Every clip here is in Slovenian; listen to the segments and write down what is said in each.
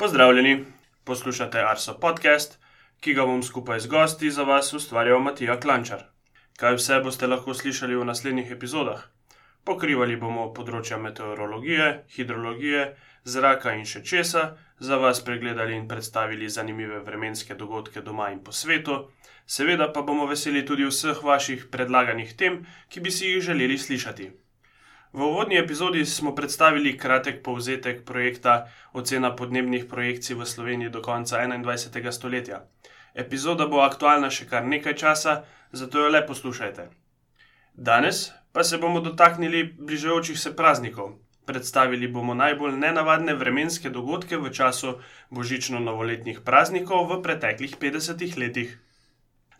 Pozdravljeni, poslušate Arso podcast, ki ga bom skupaj z gosti za vas ustvarjal Matija Klančar. Kaj vse boste lahko slišali v naslednjih epizodah? Pokrivali bomo področja meteorologije, hidrologije, zraka in še česa, za vas pregledali in predstavili zanimive vremenske dogodke doma in po svetu, seveda pa bomo veseli tudi vseh vaših predlaganih tem, ki bi si jih želeli slišati. V uvodni epizodi smo predstavili kratek povzetek projekta Ocena podnebnih projekcij v Sloveniji do konca 21. stoletja. Epizoda bo aktualna še kar nekaj časa, zato jo le poslušajte. Danes pa se bomo dotaknili bližajočih se praznikov. Predstavili bomo najbolj nenavadne vremenske dogodke v času božično-novoletnih praznikov v preteklih 50 letih.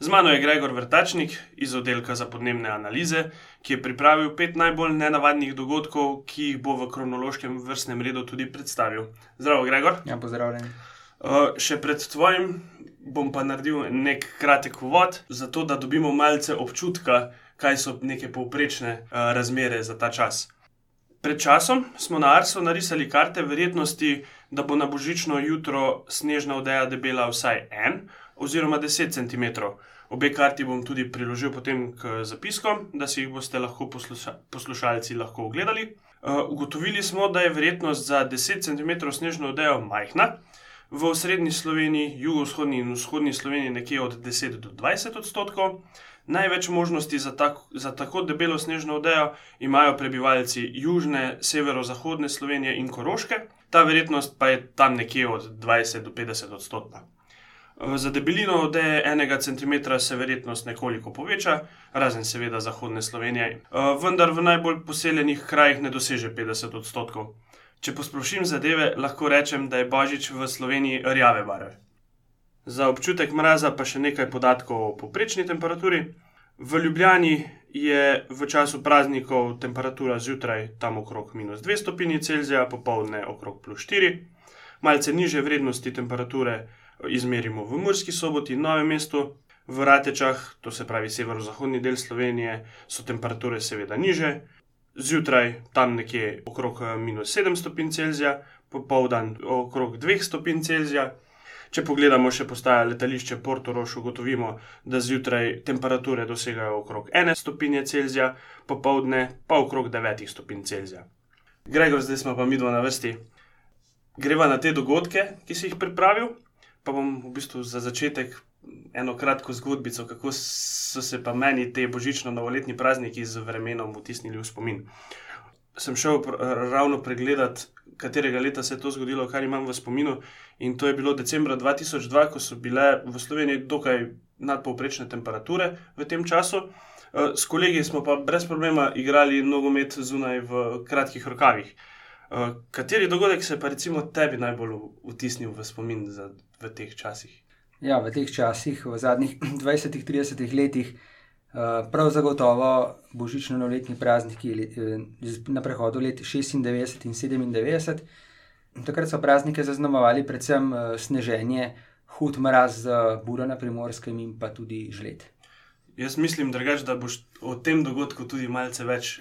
Z mano je Gregor Vrtačnik iz oddelka za podnebne analize, ki je pripravil pet najbolj nenavadnih dogodkov, ki jih bo v kronološkem vrstnem redu tudi predstavil. Zdravo, Gregor. Ja, pozdravljen. Uh, še pred tvojim bom pa naredil nek kratek uvod, zato da dobimo malce občutka, kaj so neke povprečne uh, razmere za ta čas. Pred časom smo na Arsu narisali karte verjetnosti, da bo na božično jutro snežna odeja debela vsaj en oziroma 10 cm. Obe karti bom tudi priložil potem k zapiskom, da si jih boste lahko posluša poslušalci lahko ogledali. Uh, ugotovili smo, da je verjetnost za 10 cm snežno odejo majhna, v srednji Sloveniji, jugovzhodni in vzhodni Sloveniji nekje od 10 do 20 odstotkov. Največ možnosti za, tak, za tako debelo snežno odejo imajo prebivalci južne, severozahodne Slovenije in Koroške, ta verjetnost pa je tam nekje od 20 do 50 odstotkov. Za debelino odeje enega centimetra se verjetnost nekoliko poveča, razen seveda zahodne Slovenije, eh, vendar v najbolj poseljenih krajih ne doseže 50 odstotkov. Če posplošim zadeve, lahko rečem, da je božič v Sloveniji rjave barve. Za občutek mraza pa še nekaj podatkov o poprečni temperaturi. V Ljubljani je v času praznikov temperatura zjutraj tam okrog minus 2 stopinji Celzija, popoldne okrog plus 4, malce niže vrednosti temperature izmerimo v Murski soboti Novem mestu, v Ratečah, to se pravi severozahodni del Slovenije, so temperature seveda niže, zjutraj tam nekje okrog eh, minus 7 stopinj Celzija, popoldan okrog 2 stopinj Celzija. Če pogledamo še postaje letališče Porto Roš, ugotovimo, da zjutraj temperature dosegajo okrog 1 stopinje Celzija, popoldne pa okrog 9 stopinj Celzija. Gregor, zdaj smo pa mi dva na vrsti. Greva na te dogodke, ki si jih pripravil pa bom v bistvu za začetek eno kratko zgodbico, kako so se pa meni te božično-novoletni prazniki z vremenom vtisnili v spomin. Sem šel ravno pregledat, katerega leta se je to zgodilo, kar imam v spominu, in to je bilo decembra 2002, ko so bile v Sloveniji dokaj nadpovprečne temperature v tem času. Eh, s kolegi smo pa brez problema igrali nogomet zunaj v kratkih rokavih. Uh, kateri dogodek se je pa recimo tebi najbolj vtisnil v spomin za, v teh časih? Ja, v teh časih, v zadnjih 20-30 letih, uh, prav zagotovo božično-novoletni prazniki uh, na prehodu let 96 in 97. Takrat so praznike zaznamovali predvsem uh, sneženje, hud mraz z buro na primorskem in pa tudi žled. Jaz mislim, drugač, da boš o tem dogodku tudi malce več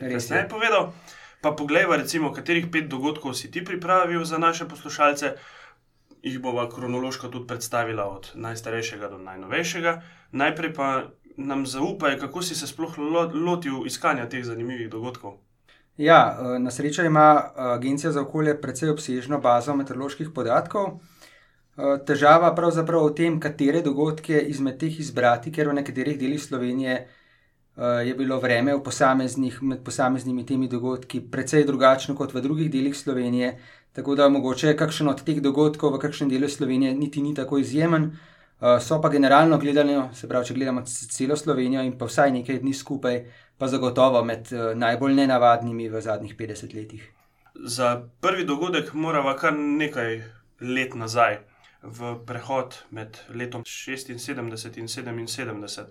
povedal. Pa poglejva, recimo, katerih pet dogodkov si ti pripravil za naše poslušalce. Ih bova kronološko tudi predstavila, od najstarejšega do najnovejšega. Najprej pa nam zaupaj, kako si se sploh lotil iskanja teh zanimivih dogodkov. Ja, eh, na srečo ima eh, Agencija za okolje precej obsežno bazo meteoroloških podatkov. Eh, težava pravzaprav v tem, katere dogodke izmed teh izbrati, ker v nekaterih delih Slovenije je bilo vreme posameznih, med posameznimi temi dogodki precej drugačno kot v drugih delih Slovenije. Tako da mogoče kakšen od teh dogodkov v kakšnem delu Slovenije niti ni tako izjemen. Uh, so pa generalno gledano, se pravi, če gledamo celo Slovenijo in pa vsaj nekaj dni skupaj, pa zagotovo med uh, najbolj nenavadnimi v zadnjih 50 letih. Za prvi dogodek moramo kar nekaj let nazaj, v prehod med letom 76 in 77.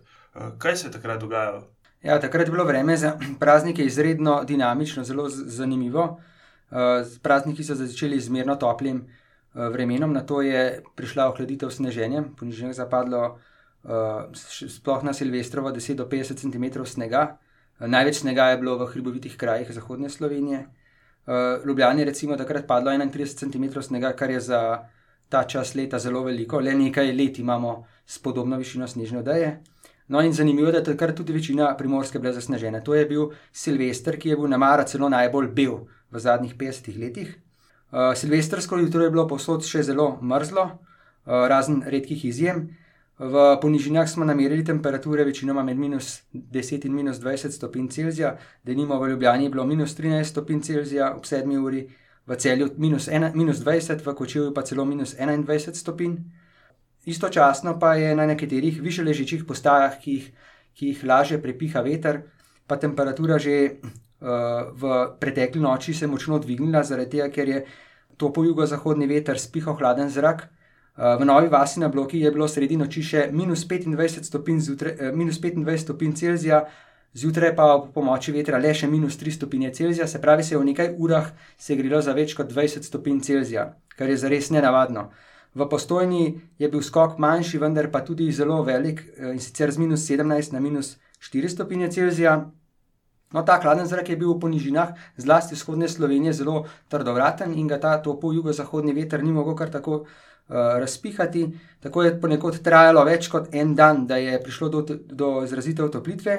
Kaj se je takrat dogajalo? Ja, takrat je bilo vreme za praznike izredno dinamično, zelo zanimivo. Eh, prazniki so začeli izmerno toplim eh, vremenom, na to je prišla ohladitev sneženja, ponižje je zapadlo eh, sploh na Silvestrovo 10 do 50 cm snega. Največ snega je bilo v hribovitih krajih zahodne Slovenije. Ljubljani je recimo takrat padlo 31 cm snega, kar je za ta čas leta zelo veliko, le nekaj let imamo s podobno višino snežne odeje. No, in zanimivo je, da je takrat tudi večina primorske bila zasnežena. To je bil Silvestr, ki je bil na Mara celo najbolj bil v zadnjih 50 letih. Uh, Silvestrsko jutro je bilo posod še zelo mrzlo, uh, razen redkih izjem. V ponižinah smo namerili temperature večinoma med minus 10 in minus 20 stopinj Celzija, da nimo v Ljubljani je bilo minus 13 stopinj Celzija ob 7 uri, v celju minus, ena, minus 20, v Kočevju pa celo minus 21 stopinj. Istočasno pa je na nekaterih više ležečih postajah, ki jih, ki jih lažje prepiha veter, pa temperatura že v pretekli noči se močno dvignila, zaradi tega, ker je topo jugozahodni veter spihal hladen zrak. Uh, v novi vasi na bloki je bilo sredi noči še minus 25 stopinj, zjutraj, uh, minus 25 stopinj Celzija, zjutraj pa po pomoči vetra le še minus 3 stopinje Celzija, se pravi, se je v nekaj urah segrilo za več kot 20 stopinj Celzija, kar je zares nenavadno. V postojni je bil skok manjši, vendar pa tudi zelo velik eh, in sicer z minus 17 na minus 4 stopinje Celzija. No, ta hladen zrak je bil v ponižinah, zlasti vzhodne Slovenije, zelo trdovraten in ga ta topo jugozahodni veter ni mogel kar tako uh, razpihati. Tako je ponekod trajalo več kot en dan, da je prišlo do, do izrazite otoplitve.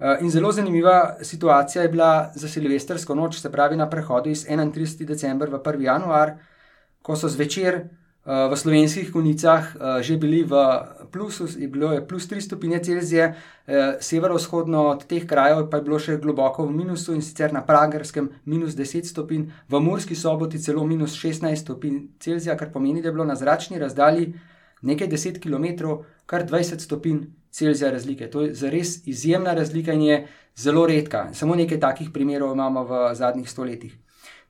Uh, in zelo zanimiva situacija je bila za silvestrsko noč, se pravi na prehodu iz 31. decembra v 1. januar, ko so zvečer v slovenskih konicah eh, že bili v plusu, je bilo je plus 3 stopinje Celzija, eh, severovzhodno od teh krajev pa je bilo še globoko v minusu in sicer na Pragerskem minus 10 stopinj, v Murski soboti celo minus 16 stopinj Celzija, kar pomeni, da je bilo na zračni razdalji nekaj 10 km, kar 20 stopinj Celzija razlike. To je zares izjemna razlika in je zelo redka. Samo nekaj takih primerov imamo v zadnjih stoletjih.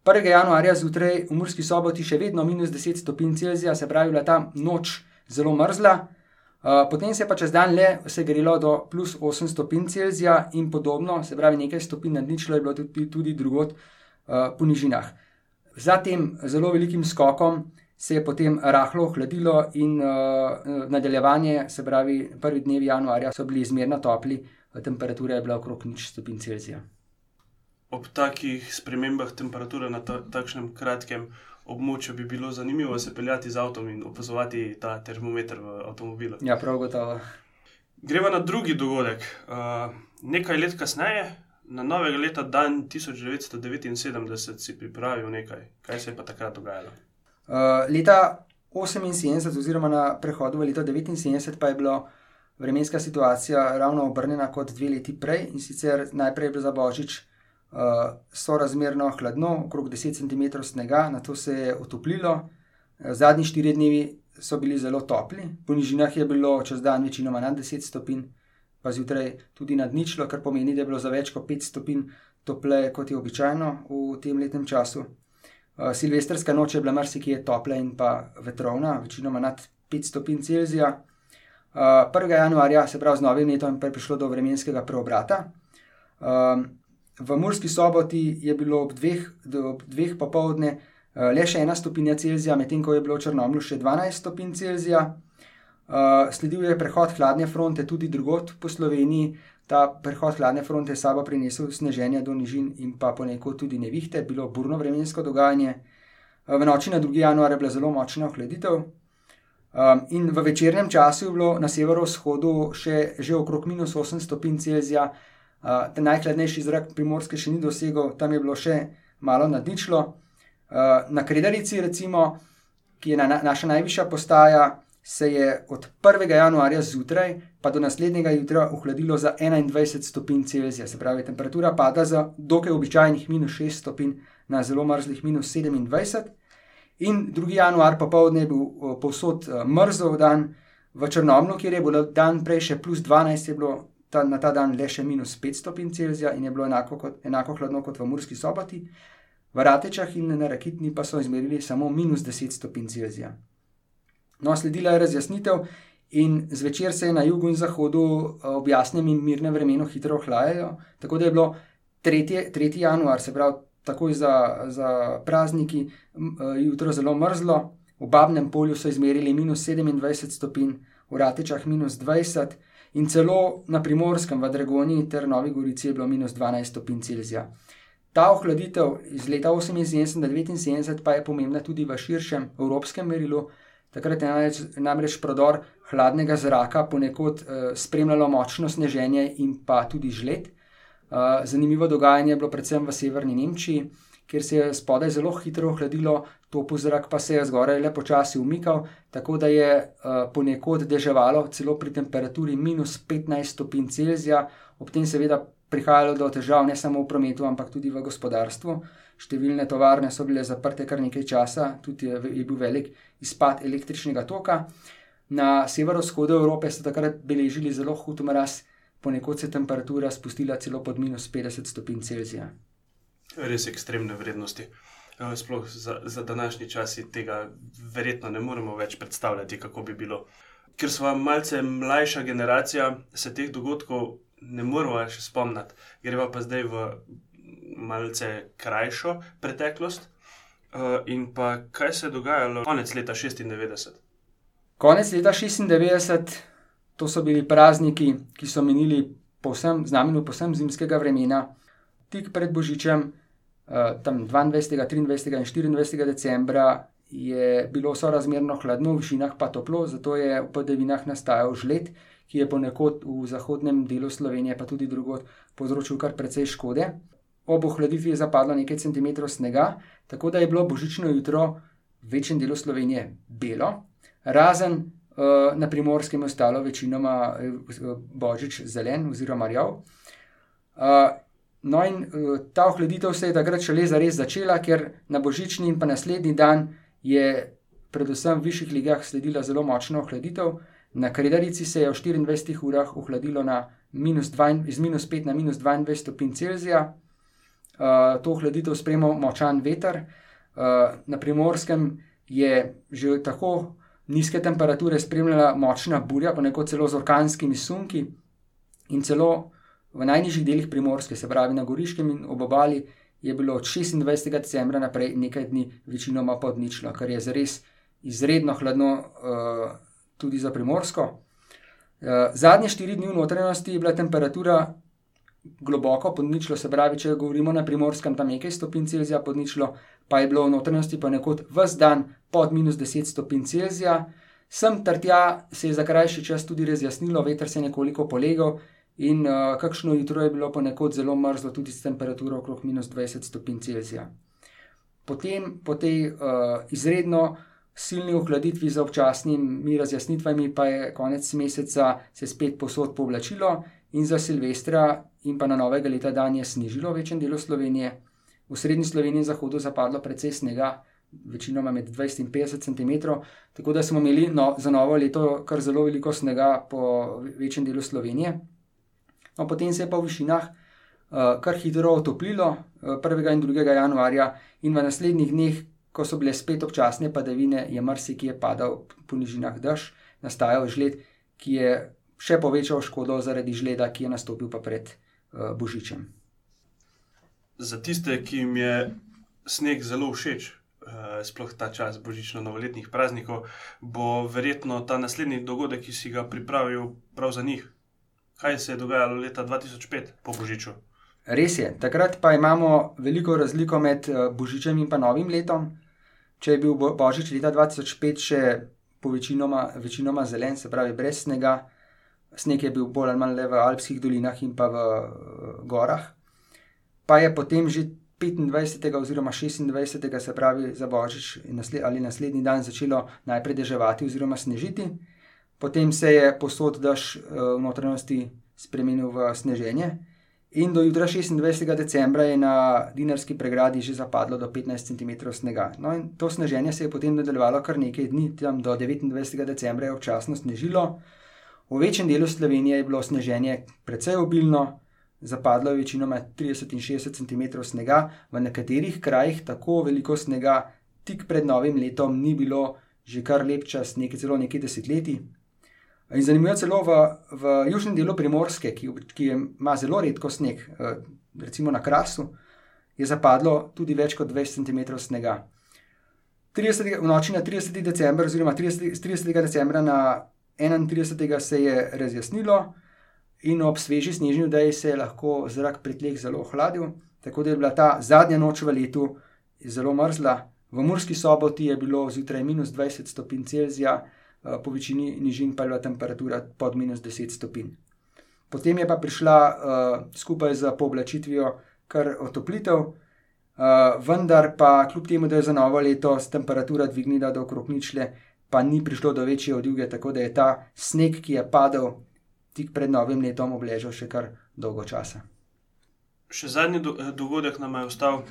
1. januarja zjutraj v Murski soboti še vedno minus 10 stopinj Celzija, se pravi, da je ta noč zelo mrzla, uh, potem se je pa čez dan le segrelo do plus 8 stopinj Celzija in podobno, se pravi, nekaj stopinj nad ničlo je bilo tudi, tudi drugot uh, po nižinah. Za tem zelo velikim skokom se je potem rahlo ohladilo in uh, nadaljevanje, se pravi, prvi dnevi januarja so bili izmerno topli, temperatura je bila okrog nič stopinj Celzija ob takih spremembah temperature na ta, takšnem kratkem območju bi bilo zanimivo se peljati z avtom in opazovati ta termometer v avtomobilu. Ja, prav gotovo. Gremo na drugi dogodek. Uh, nekaj let kasneje, na novega leta, dan 1979, si pripravil nekaj. Kaj se je pa takrat dogajalo? Uh, leta 78, oziroma na prehodu v leto 79, pa je bila vremenska situacija ravno obrnjena kot dve leti prej in sicer najprej je bilo za božič uh, sorazmerno hladno, okrog 10 cm snega, na to se je otoplilo. Eh, zadnji štiri dnevi so bili zelo topli, po nižinah je bilo čez dan večinoma nad 10 stopinj, pa zjutraj tudi nad ničlo, kar pomeni, da je bilo za več kot 5 stopinj topleje, kot je običajno v tem letnem času. Uh, silvestrska noč je bila marsikje topla in pa vetrovna, večinoma nad 5 stopinj Celzija. Uh, 1. januarja, se pravi z novim letom, je prišlo do vremenskega preobrata. Um, V Murski soboti je bilo ob dveh, ob dveh popovdne eh, le še ena stopinja Celzija, medtem ko je bilo v Črnomlu še 12 stopinj Celzija. Uh, sledil je prehod hladne fronte tudi drugot po Sloveniji. Ta prehod hladne fronte je sabo prinesel sneženje do nižin in pa ponekod tudi nevihte, bilo burno vremensko dogajanje. Uh, v noči na 2. januar je bila zelo močna ohladitev. Um, in v večernem času je bilo na severovzhodu še, že okrog minus 8 stopinj Celzija, Uh, najhladnejši zrak primorske še ni dosegel, tam je bilo še malo nadničlo. Uh, na Kredarici, recimo, ki je na, na, naša najvišja postaja, se je od 1. januarja zjutraj pa do naslednjega jutra ohladilo za 21 stopinj Celzija, se pravi, temperatura pada za dokaj običajnih minus 6 stopinj na zelo mrzlih minus 27. In 2. januar popoldne je bil povsod mrzlo dan, v Črnomlu, kjer je bilo dan prej še plus 12, je bilo ta, na ta dan le še minus 5 stopinj Celzija in je bilo enako, kot, enako hladno kot v Murski soboti, v Ratečah in na Rakitni pa so izmerili samo minus 10 stopinj Celzija. No, sledila je razjasnitev in zvečer se je na jugu in zahodu eh, ob jasnem in mirnem vremenu hitro ohlajajo, tako da je bilo 3. 3. januar, se pravi takoj za, za prazniki, eh, jutro zelo mrzlo. V Babnem polju so izmerili minus 27 stopinj, v Ratečah minus 20 in celo na primorskem, v Dragoni ter Novi Gorici je bilo minus 12 stopinj Celzija. Ta ohladitev iz leta 78 do 79 pa je pomembna tudi v širšem evropskem merilu, Takrat je namreč, namreč prodor hladnega zraka ponekod uh, spremljalo močno sneženje in pa tudi žled. Uh, zanimivo dogajanje je bilo predvsem v severni Nemčiji, kjer se je spodaj zelo hitro ohladilo, topo zrak pa se je zgoraj le počasi umikal, tako da je uh, ponekod deževalo celo pri temperaturi minus 15 stopinj Celzija, ob tem seveda prihajalo do težav ne samo v prometu, ampak tudi v gospodarstvu. Številne tovarne so bile zaprte kar nekaj časa, tudi je, je bil velik izpad električnega toka. Na severovzhodu Evrope so takrat beležili zelo hud mraz, ponekod se je temperatura spustila celo pod minus 50 stopinj Celzija. Res ekstremne vrednosti. Eh, sploh za, za današnji čas tega verjetno ne moremo več predstavljati, kako bi bilo. Ker smo malce mlajša generacija, se teh dogodkov ne moremo več spomniti. Greva pa zdaj v malce krajšo preteklost. Uh, in pa kaj se je dogajalo konec leta 96? Konec leta 96, to so bili prazniki, ki so menili povsem, znamenju povsem zimskega vremena, tik pred Božičem, uh, tam 22., 23. in 24. decembra. Je bilo sorazmerno hladno, v višinah pa toplo, zato je v podevinah nastajal žled, ki je ponekod v zahodnem delu Slovenije, pa tudi drugod, povzročil kar precej škode. Ob ohladitvi je zapadlo nekaj centimetrov snega, tako da je bilo božično jutro v večjem delu Slovenije belo, razen uh, na primorskem je ostalo večinoma uh, božič zelen oziroma rjav. Uh, no, in uh, ta ohladitev se je takrat šele zares začela, ker na božični in pa naslednji dan je predvsem v višjih ligah sledila zelo močna ohladitev. Na Kredarici se je v 24 urah ohladilo minus 2, iz minus 5 na minus 22 stopinj Celzija. Uh, to ohladitev spremljal močan veter. Uh, na primorskem je že tako nizke temperature spremljala močna burja, ponekod celo z orkanskimi sunki, in celo v najnižjih delih primorske, se pravi na Goriškem in ob obali, je bilo od 26. decembra naprej nekaj dni večinoma pod ničlo, kar je zares izredno hladno. Uh, tudi za primorsko. Eh, zadnje štiri dni v notranjosti je bila temperatura globoko pod ničlo, se pravi, če govorimo na primorskem, tam nekaj stopinj Celzija pod ničlo, pa je bilo v notranjosti pa nekod vse dan pod minus 10 stopinj Celzija. Sem ter tja se je za krajši čas tudi razjasnilo, veter se je nekoliko polegal in uh, kakšno jutro je bilo ponekod zelo mrzlo, tudi s temperaturo okrog minus 20 stopinj Celzija. Potem, po tej uh, izredno silni ohladitvi z občasnimi razjasnitvami, pa je konec meseca se spet posod povlačilo in za Silvestra in pa na novega leta dan je snižilo v večjem delu Slovenije. V srednji Sloveniji in zahodu zapadlo precej snega, večinoma med 20 in 50 cm, tako da smo imeli no, za novo leto kar zelo veliko snega po večjem delu Slovenije. No, potem se je pa v višinah uh, kar hitro otoplilo uh, 1. in 2. januarja in v naslednjih dneh ko so bile spet občasne padavine, je marsikje padal po nižinah dež, nastajal žled, ki je še povečal škodo zaradi žleda, ki je nastopil pa pred uh, Božičem. Za tiste, ki jim je sneg zelo všeč, sploh ta čas božično-novoletnih praznikov, bo verjetno ta naslednji dogodek, ki si ga pripravil prav za njih. Kaj se je dogajalo leta 2005 po Božiču? Res je, takrat pa imamo veliko razliko med eh, Božičem in pa novim letom če je bil Božič leta 2005 še po večinoma, večinoma zelen, se pravi brez snega, sneg je bil bolj ali manj le v alpskih dolinah in pa v uh, gorah, pa je potem že 25. oziroma 26. se pravi za Božič ali naslednji dan začelo najprej deževati oziroma snežiti, potem se je posod daž uh, v notranjosti spremenil v sneženje. In do jutra 26. decembra je na Dinarski pregradi že zapadlo do 15 cm snega. No, in to sneženje se je potem nadaljevalo kar nekaj dni, tam do 29. decembra je občasno snežilo. V večjem delu Slovenije je bilo sneženje precej obilno, zapadlo je večinoma 30 in 60 cm snega, v nekaterih krajih tako veliko snega tik pred novim letom ni bilo že kar lep čas, nekaj celo nekaj desetletij. In zanimivo je celo v, v južnem delu Primorske, ki, ki ima zelo redko sneg, eh, recimo na Krasu, je zapadlo tudi več kot 20 cm snega. 30, v noči na 30. decembr, oziroma 30, 30. decembra na 31. se je razjasnilo, in ob sveži snežni vdaji se je lahko zrak pri tleh zelo ohladil, tako da je bila ta zadnja noč v letu zelo mrzla, V Murski soboti je bilo zjutraj minus 20 stopinj Celzija, po večini nižin pa je bila temperatura pod minus 10 stopinj. Potem je pa prišla uh, skupaj z pooblačitvijo kar otoplitev, uh, vendar pa kljub temu, da je za novo leto temperatura dvignila do okrog ničle, pa ni prišlo do večje odjuge, tako da je ta sneg, ki je padel tik pred novim letom, obležal še kar dolgo časa. Še zadnji do, dogodek nam je ostal,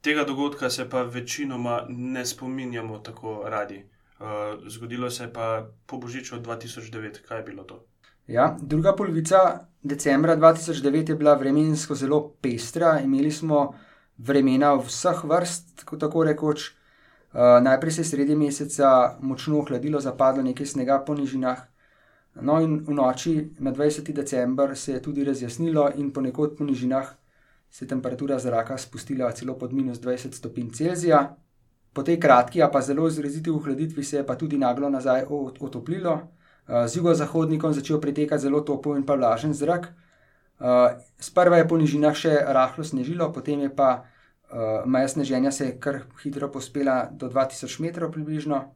tega dogodka se pa večinoma ne spominjamo tako radi. Uh, zgodilo se je pa po božiču 2009, kaj je bilo to? Ja, druga polovica decembra 2009 je bila vremensko zelo pestra, imeli smo vremena vseh vrst, tako rekoč. Uh, najprej se je sredi meseca močno ohladilo, zapadlo nekaj snega po nižinah. No, in v noči na 20. december se je tudi razjasnilo, in ponekod po nižinah se je temperatura zraka spustila celo pod minus 20 stopinj Celzija. Po tej kratki, a pa zelo izraziti ohladitvi se je pa tudi naglo nazaj otoplilo. Uh, z jugozahodnikom začel pritekati zelo topel in pa vlažen zrak. Uh, sprva je po nižinah še rahlo snežilo, potem je pa uh, meja sneženja se je kar hitro pospela do 2000 metrov približno.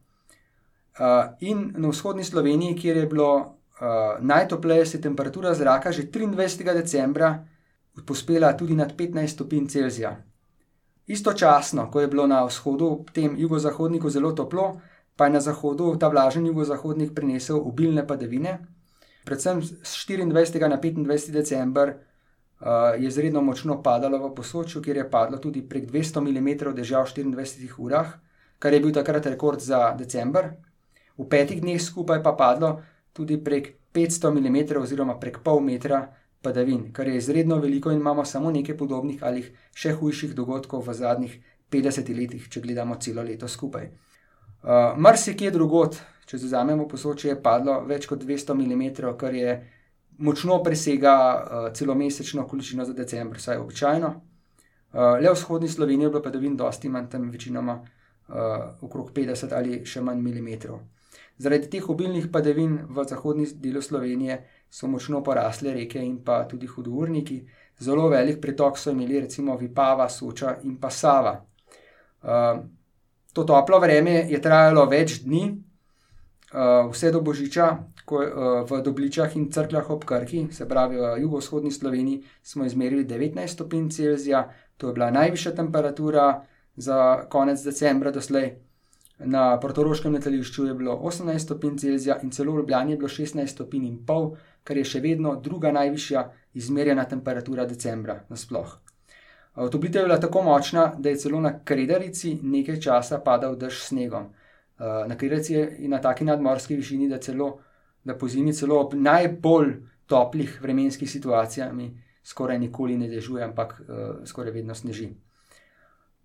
In na vzhodni Sloveniji, kjer je bilo najtopleje, se je temperatura zraka že 23. decembra pospela tudi nad 15 stopinj Celzija. Istočasno, ko je bilo na vzhodu, tem jugozahodniku zelo toplo, pa je na zahodu ta vlažen jugozahodnik prinesel obilne padavine. Predvsem z 24. na 25. decembr uh, je izredno močno padalo v posočju, kjer je padlo tudi prek 200 mm dežja v 24 urah, kar je bil takrat rekord za decembr. V petih dneh skupaj pa padlo tudi prek 500 mm oziroma prek pol metra padavin, kar je izredno veliko in imamo samo nekaj podobnih ali še hujših dogodkov v zadnjih 50 letih, če gledamo celo leto skupaj. Uh, Mar se kje drugot, če vzamemo posočje, je padlo več kot 200 mm, kar je močno presega uh, celomesečno količino za decembr, vsaj običajno. Uh, le v vzhodni Sloveniji je bilo padavin dosti manj, tam večinoma uh, okrog 50 ali še manj mm. Zaradi teh obilnih padavin v zahodni delu Slovenije so močno porasle reke in pa tudi hudourniki. Zelo velik pritok so imeli recimo Vipava, Soča in pa Sava. Uh, to toplo vreme je trajalo več dni, uh, vse do Božiča, ko, uh, v Dobličah in Crklah ob Krki, se pravi v jugovzhodni Sloveniji, smo izmerili 19 stopinj Celzija, to je bila najvišja temperatura za konec decembra doslej. Na Portoroškem letališču je bilo 18 stopinj Celzija in celo v Ljubljani je bilo 16 stopinj in pol, kar je še vedno druga najvišja izmerjena temperatura decembra nasploh. Otoplitev je bila tako močna, da je celo na Kredarici nekaj časa padal dež s snegom. Na Kredarici je na taki nadmorski višini, da celo da po zimi celo ob najbolj toplih vremenskih situacijah skoraj nikoli ne dežuje, ampak uh, skoraj vedno sneži.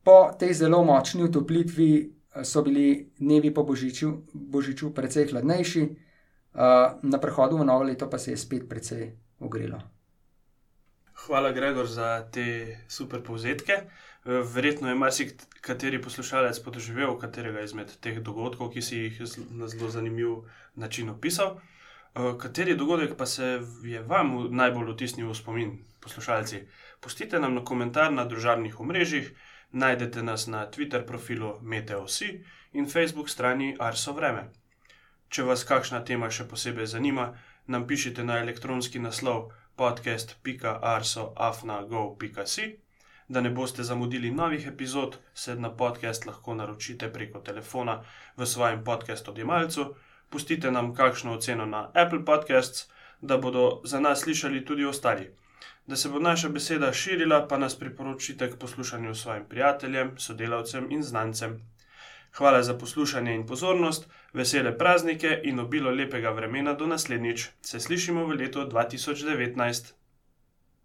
Po tej zelo močni utoplitvi eh, so bili dnevi po božiču, božiču precej hladnejši, na prehodu v novo leto pa se je spet precej ogrelo. Hvala, Gregor, za te super povzetke. Verjetno je marsikateri poslušalec podoživel katerega izmed teh dogodkov, ki si jih na zelo zanimiv način opisal. Eh, kateri dogodek pa se je vam najbolj vtisnil v spomin, poslušalci? Pustite nam na komentar na družabnih omrežjih, najdete nas na Twitter profilu MeteoSi in Facebook strani Arso Vreme. Če vas kakšna tema še posebej zanima, nam pišite na elektronski naslov podcast.arso.afnago.si. Da ne boste zamudili novih epizod, se na podcast lahko naročite preko telefona v svojem podkastu odjemalcu pustite nam kakšno oceno na Apple Podcasts, da bodo za nas slišali tudi ostali. Da se bo naša beseda širila, pa nas priporočite k poslušanju svojim prijateljem, sodelavcem in znancem. Hvala za poslušanje in pozornost, vesele praznike in obilo lepega vremena do naslednjič. Se slišimo v letu 2019.